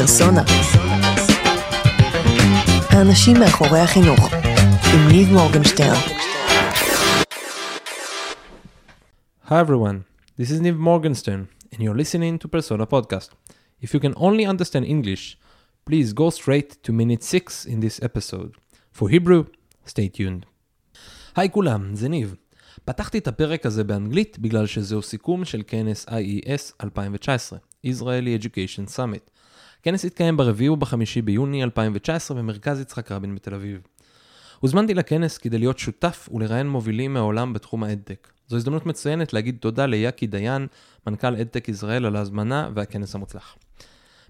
פרסונה. האנשים מאחורי החינוך, עם ניב מורגנשטרן. Hi everyone, this is Niv Morgenstern, and you're listening to Persona Podcast. If you can only understand English, please go straight to minute 6 in this episode. For Hebrew, stay tuned. היי כולם, זה ניב. פתחתי את הפרק הזה באנגלית בגלל שזהו סיכום של כנס IES 2019, Israeli Education Summit. הכנס התקיים ברביעי ובחמישי ביוני 2019 במרכז יצחק רבין בתל אביב. הוזמנתי לכנס כדי להיות שותף ולראיין מובילים מהעולם בתחום האדטק. זו הזדמנות מצוינת להגיד תודה ליאקי דיין, מנכ"ל אדטק ישראל, על ההזמנה והכנס המוצלח.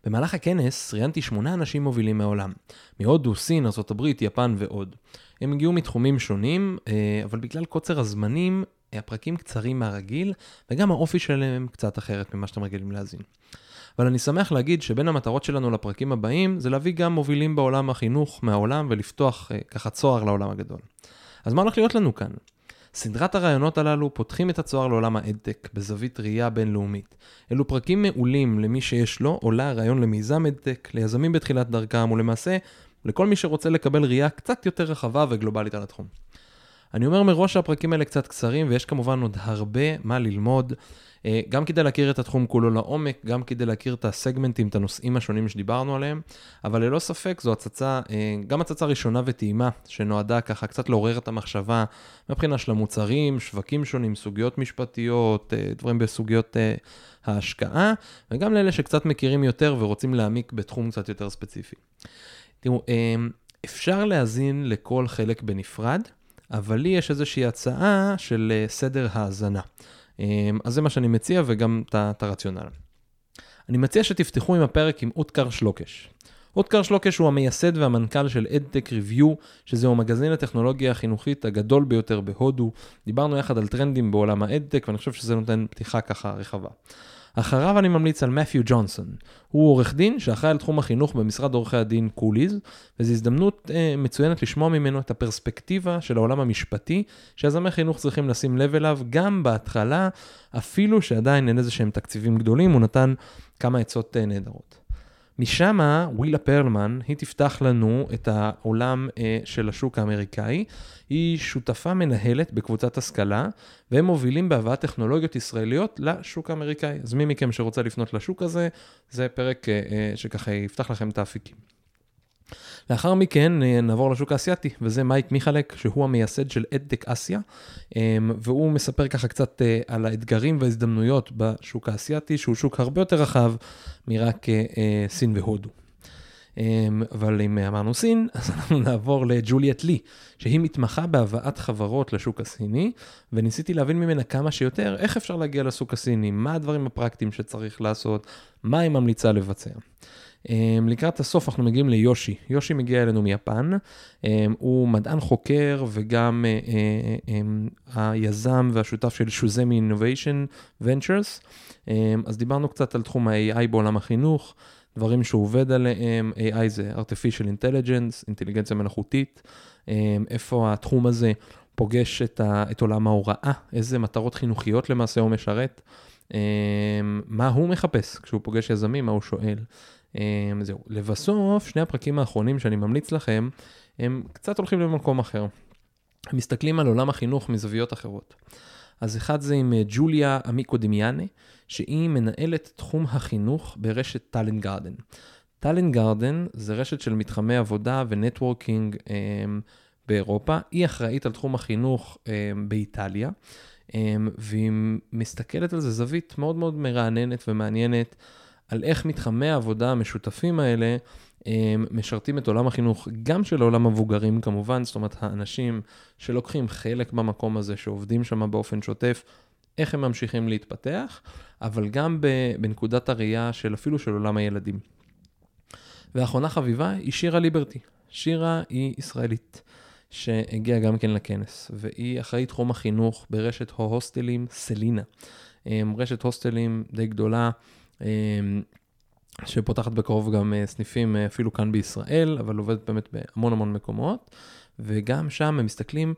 במהלך הכנס ראיינתי שמונה אנשים מובילים מהעולם, מהודו, סין, ארה"ב, יפן ועוד. הם הגיעו מתחומים שונים, אה, אבל בגלל קוצר הזמנים, הפרקים קצרים מהרגיל, וגם האופי שלהם קצת אחרת ממה שאתם רגילים להאזין. אבל אני שמח להגיד שבין המטרות שלנו לפרקים הבאים, זה להביא גם מובילים בעולם החינוך מהעולם ולפתוח אה, ככה צוהר לעולם הגדול. אז מה הולך להיות לנו כאן? סדרת הרעיונות הללו פותחים את הצוהר לעולם האדטק בזווית ראייה בינלאומית. אלו פרקים מעולים למי שיש לו עולה רעיון למיזם אדטק, ליזמים בתחילת דרכם, ולמעשה לכל מי שרוצה לקבל ראייה קצת יותר רחבה וגלובלית על התחום. אני אומר מראש שהפרקים האלה קצת קצרים, ויש כמובן עוד הרבה מה ללמוד, גם כדי להכיר את התחום כולו לעומק, גם כדי להכיר את הסגמנטים, את הנושאים השונים שדיברנו עליהם, אבל ללא ספק זו הצצה, אה, גם הצצה ראשונה וטעימה, שנועדה ככה קצת לעורר את המחשבה מבחינה של המוצרים, שווקים שונים, סוגיות משפטיות, אה, דברים בסוגיות ההשקעה, וגם לאלה שקצת מכירים יותר ורוצים להעמיק בתחום קצת יותר ספציפי. תראו, אפשר להאזין לכל חלק בנפרד, אבל לי יש איזושהי הצעה של סדר האזנה. אמ, אז זה מה שאני מציע וגם את הרציונל. אני מציע שתפתחו עם הפרק עם אוטקר שלוקש. אוטקר שלוקש הוא המייסד והמנכ"ל של EdTech Review, שזהו מגזין הטכנולוגיה החינוכית הגדול ביותר בהודו. דיברנו יחד על טרנדים בעולם ה-EdTech ואני חושב שזה נותן פתיחה ככה רחבה. אחריו אני ממליץ על מת'יו ג'ונסון. הוא עורך דין שאחראי על תחום החינוך במשרד עורכי הדין קוליז, וזו הזדמנות אה, מצוינת לשמוע ממנו את הפרספקטיבה של העולם המשפטי, שיזמי חינוך צריכים לשים לב אליו גם בהתחלה, אפילו שעדיין אין איזה שהם תקציבים גדולים, הוא נתן כמה עצות אה, נהדרות. משם ווילה פרלמן, היא תפתח לנו את העולם אה, של השוק האמריקאי. היא שותפה מנהלת בקבוצת השכלה, והם מובילים בהבאת טכנולוגיות ישראליות לשוק האמריקאי. אז מי מכם שרוצה לפנות לשוק הזה, זה פרק אה, אה, שככה יפתח לכם את האפיקים. לאחר מכן אה, נעבור לשוק האסייתי, וזה מייק מיכלק, שהוא המייסד של אדטק אסיה, אמ, והוא מספר ככה קצת אה, על האתגרים וההזדמנויות בשוק האסייתי, שהוא שוק הרבה יותר רחב מרק אה, סין והודו. אבל אם אמרנו סין, אז אנחנו נעבור לג'וליאט לי, שהיא מתמחה בהבאת חברות לשוק הסיני, וניסיתי להבין ממנה כמה שיותר איך אפשר להגיע לשוק הסיני, מה הדברים הפרקטיים שצריך לעשות, מה היא ממליצה לבצע. Um, לקראת הסוף אנחנו מגיעים ליושי. יושי מגיע אלינו מיפן, um, הוא מדען חוקר וגם uh, uh, um, היזם והשותף של שוזמי אינוביישן ונצ'רס. אז דיברנו קצת על תחום ה-AI בעולם החינוך, דברים שהוא עובד עליהם, AI זה artificial intelligence, אינטליגנציה מלאכותית, איפה התחום הזה פוגש את, ה, את עולם ההוראה, איזה מטרות חינוכיות למעשה הוא משרת. מה הוא מחפש כשהוא פוגש יזמים, מה הוא שואל. אמ, זהו. לבסוף, שני הפרקים האחרונים שאני ממליץ לכם, הם קצת הולכים למקום אחר. הם מסתכלים על עולם החינוך מזוויות אחרות. אז אחד זה עם אה, ג'וליה עמיקו דמיאנה, שהיא מנהלת תחום החינוך ברשת Talent Garden. Talent Garden זה רשת של מתחמי עבודה ו networking אמ, באירופה. היא אחראית על תחום החינוך אמ, באיטליה, um, והיא מסתכלת על זה זווית מאוד מאוד מרעננת ומעניינת. על איך מתחמי העבודה המשותפים האלה משרתים את עולם החינוך, גם של עולם המבוגרים כמובן, זאת אומרת, האנשים שלוקחים חלק במקום הזה, שעובדים שם באופן שוטף, איך הם ממשיכים להתפתח, אבל גם בנקודת הראייה של אפילו של עולם הילדים. ואחרונה חביבה היא שירה ליברטי. שירה היא ישראלית, שהגיעה גם כן לכנס, והיא אחראית תחום החינוך ברשת ההוסטלים Selina. רשת הוסטלים די גדולה. אמ, שפותחת בקרוב גם אה, סניפים אה, אפילו כאן בישראל, אבל עובדת באמת בהמון המון מקומות, וגם שם הם מסתכלים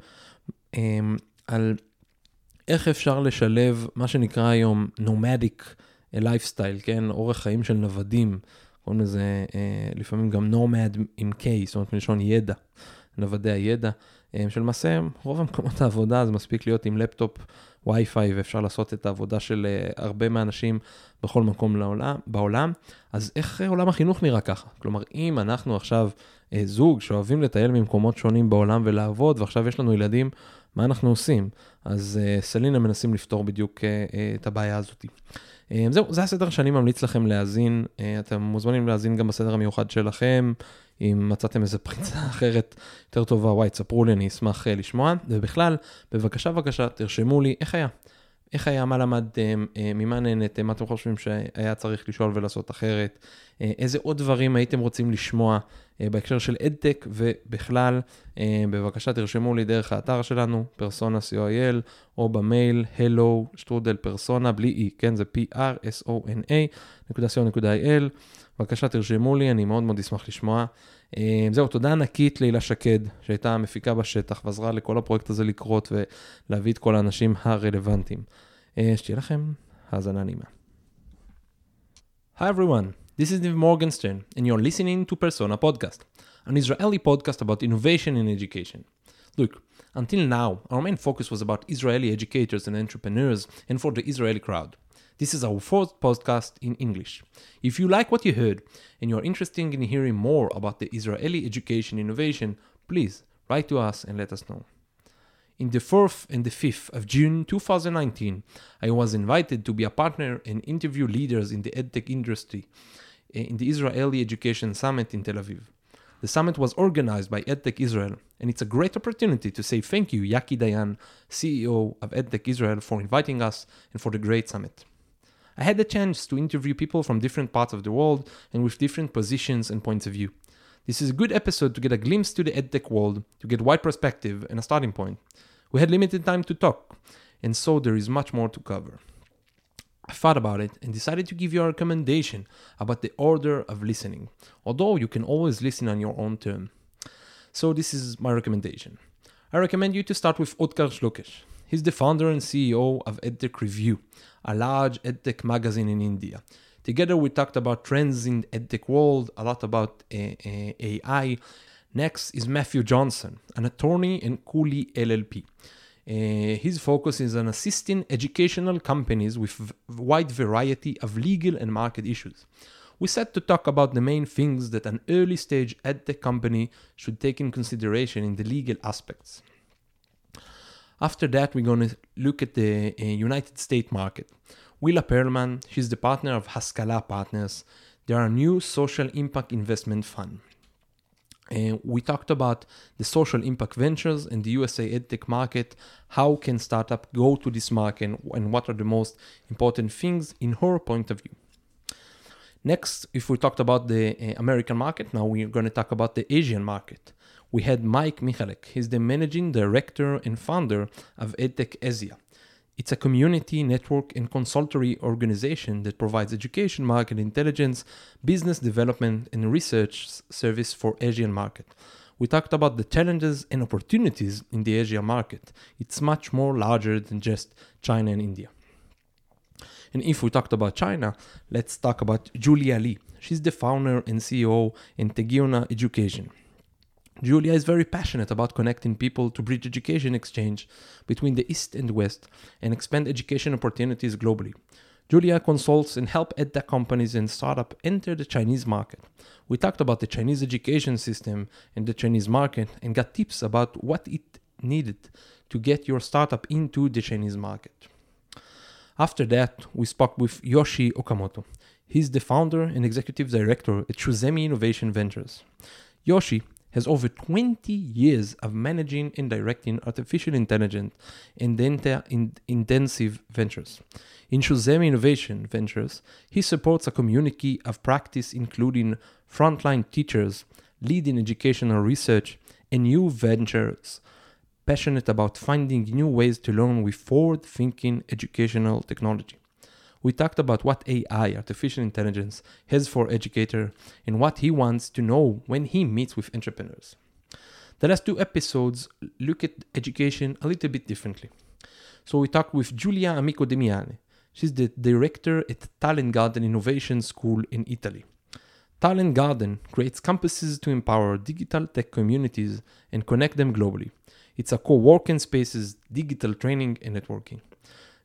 אמ, על איך אפשר לשלב מה שנקרא היום nomadic lifestyle, כן? אורח חיים של נוודים, קוראים לזה אה, לפעמים גם נומד עם K, זאת אומרת מלשון ידע, נוודי הידע, אה, שלמעשה רוב המקומות העבודה זה מספיק להיות עם לפטופ וי-פיי ואפשר לעשות את העבודה של אה, הרבה מהאנשים בכל מקום לעולם, בעולם. אז איך אה, עולם החינוך נראה ככה? כלומר, אם אנחנו עכשיו אה, זוג שאוהבים לטייל ממקומות שונים בעולם ולעבוד, ועכשיו יש לנו ילדים, מה אנחנו עושים? אז סלינה מנסים לפתור בדיוק את הבעיה הזאת. Uh, זהו, זה הסדר שאני ממליץ לכם להאזין. Uh, אתם מוזמנים להאזין גם בסדר המיוחד שלכם. אם מצאתם איזה פריצה אחרת יותר טובה, וואי, תספרו לי, אני אשמח uh, לשמוע. ובכלל, בבקשה, בבקשה, תרשמו לי איך היה. איך היה, מה למדתם, אה, ממה נהנתם, מה אתם חושבים שהיה צריך לשאול ולעשות אחרת, אה, איזה עוד דברים הייתם רוצים לשמוע אה, בהקשר של אדטק ובכלל, בבקשה תרשמו לי דרך האתר שלנו, פרסונה co.il, או במייל hello שטרודל פרסונה, בלי e, כן, זה p-r-s-o-n-a, נקודה co.il, בבקשה תרשמו לי, אני מאוד מאוד אשמח לשמוע. זהו, תודה ענקית להילה שקד, שהייתה המפיקה בשטח ועזרה לכל הפרויקט הזה לקרות ולהביא את כל האנשים הרלוונטיים. שתהיה לכם האזנה נעימה. Hi everyone, this is Niv Morgenstern, and you're listening to Persona Podcast, an Israeli podcast about innovation in education. Look, until now, our main focus was about Israeli educators and entrepreneurs and for the Israeli crowd. This is our fourth podcast in English. If you like what you heard and you're interested in hearing more about the Israeli education innovation, please write to us and let us know. In the 4th and the 5th of June 2019, I was invited to be a partner and interview leaders in the edtech industry eh, in the Israeli Education Summit in Tel Aviv. The summit was organized by EdTech Israel, and it's a great opportunity to say thank you, Yaki Dayan, CEO of EdTech Israel, for inviting us and for the great summit. I had the chance to interview people from different parts of the world and with different positions and points of view. This is a good episode to get a glimpse to the EdTech world, to get wide perspective and a starting point. We had limited time to talk, and so there is much more to cover. I thought about it and decided to give you a recommendation about the order of listening, although you can always listen on your own term. So, this is my recommendation. I recommend you to start with Otkar Shlokesh. He's the founder and CEO of EdTech Review, a large EdTech magazine in India. Together, we talked about trends in EdTech world, a lot about uh, uh, AI, Next is Matthew Johnson, an attorney in Cooley LLP. Uh, his focus is on assisting educational companies with a wide variety of legal and market issues. We set to talk about the main things that an early stage edtech company should take in consideration in the legal aspects. After that, we're going to look at the uh, United States market. Willa Perlman, she's the partner of Haskala Partners. They are a new social impact investment fund. Uh, we talked about the social impact ventures in the USA edtech market. How can startup go to this market, and what are the most important things in her point of view? Next, if we talked about the uh, American market, now we're going to talk about the Asian market. We had Mike Michalek. He's the managing director and founder of EdTech Asia. It's a community, network, and consultory organization that provides education, market intelligence, business development, and research service for Asian market. We talked about the challenges and opportunities in the Asia market. It's much more larger than just China and India. And if we talked about China, let's talk about Julia Lee. She's the founder and CEO in Tegiona Education. Julia is very passionate about connecting people to bridge education exchange between the East and West and expand education opportunities globally. Julia consults and help edtech companies and startups enter the Chinese market. We talked about the Chinese education system and the Chinese market and got tips about what it needed to get your startup into the Chinese market. After that, we spoke with Yoshi Okamoto. He's the founder and executive director at Shuzemi Innovation Ventures. Yoshi has over 20 years of managing and directing artificial intelligence and data in intensive ventures. In Shuzemi Innovation Ventures, he supports a community of practice including frontline teachers, leading educational research, and new ventures passionate about finding new ways to learn with forward thinking educational technology. We talked about what AI, artificial intelligence, has for educator and what he wants to know when he meets with entrepreneurs. The last two episodes look at education a little bit differently. So we talked with Giulia Amico Demiani. She's the director at Talent Garden Innovation School in Italy. Talent Garden creates campuses to empower digital tech communities and connect them globally. It's a co-working spaces, digital training, and networking.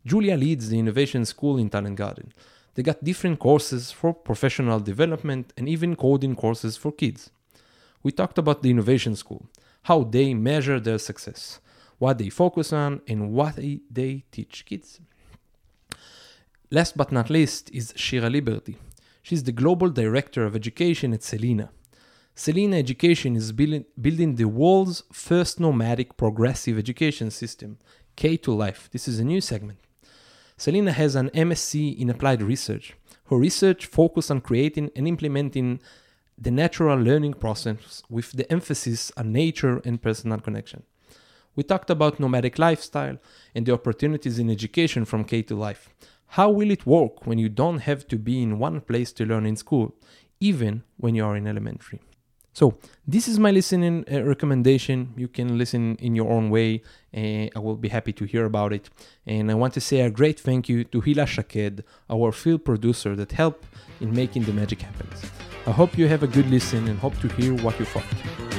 Julia leads the innovation school in Talent Garden. They got different courses for professional development and even coding courses for kids. We talked about the innovation school, how they measure their success, what they focus on, and what they teach kids. Last but not least is Shira Liberty. She's the global director of education at Selina. Selina Education is building, building the world's first nomadic progressive education system, K to Life. This is a new segment. Selina has an MSc in applied research. Her research focuses on creating and implementing the natural learning process with the emphasis on nature and personal connection. We talked about nomadic lifestyle and the opportunities in education from K to Life. How will it work when you don't have to be in one place to learn in school, even when you are in elementary? So, this is my listening uh, recommendation. You can listen in your own way. Uh, I will be happy to hear about it. And I want to say a great thank you to Hila Shaked, our field producer that helped in making the magic happen. I hope you have a good listen and hope to hear what you thought.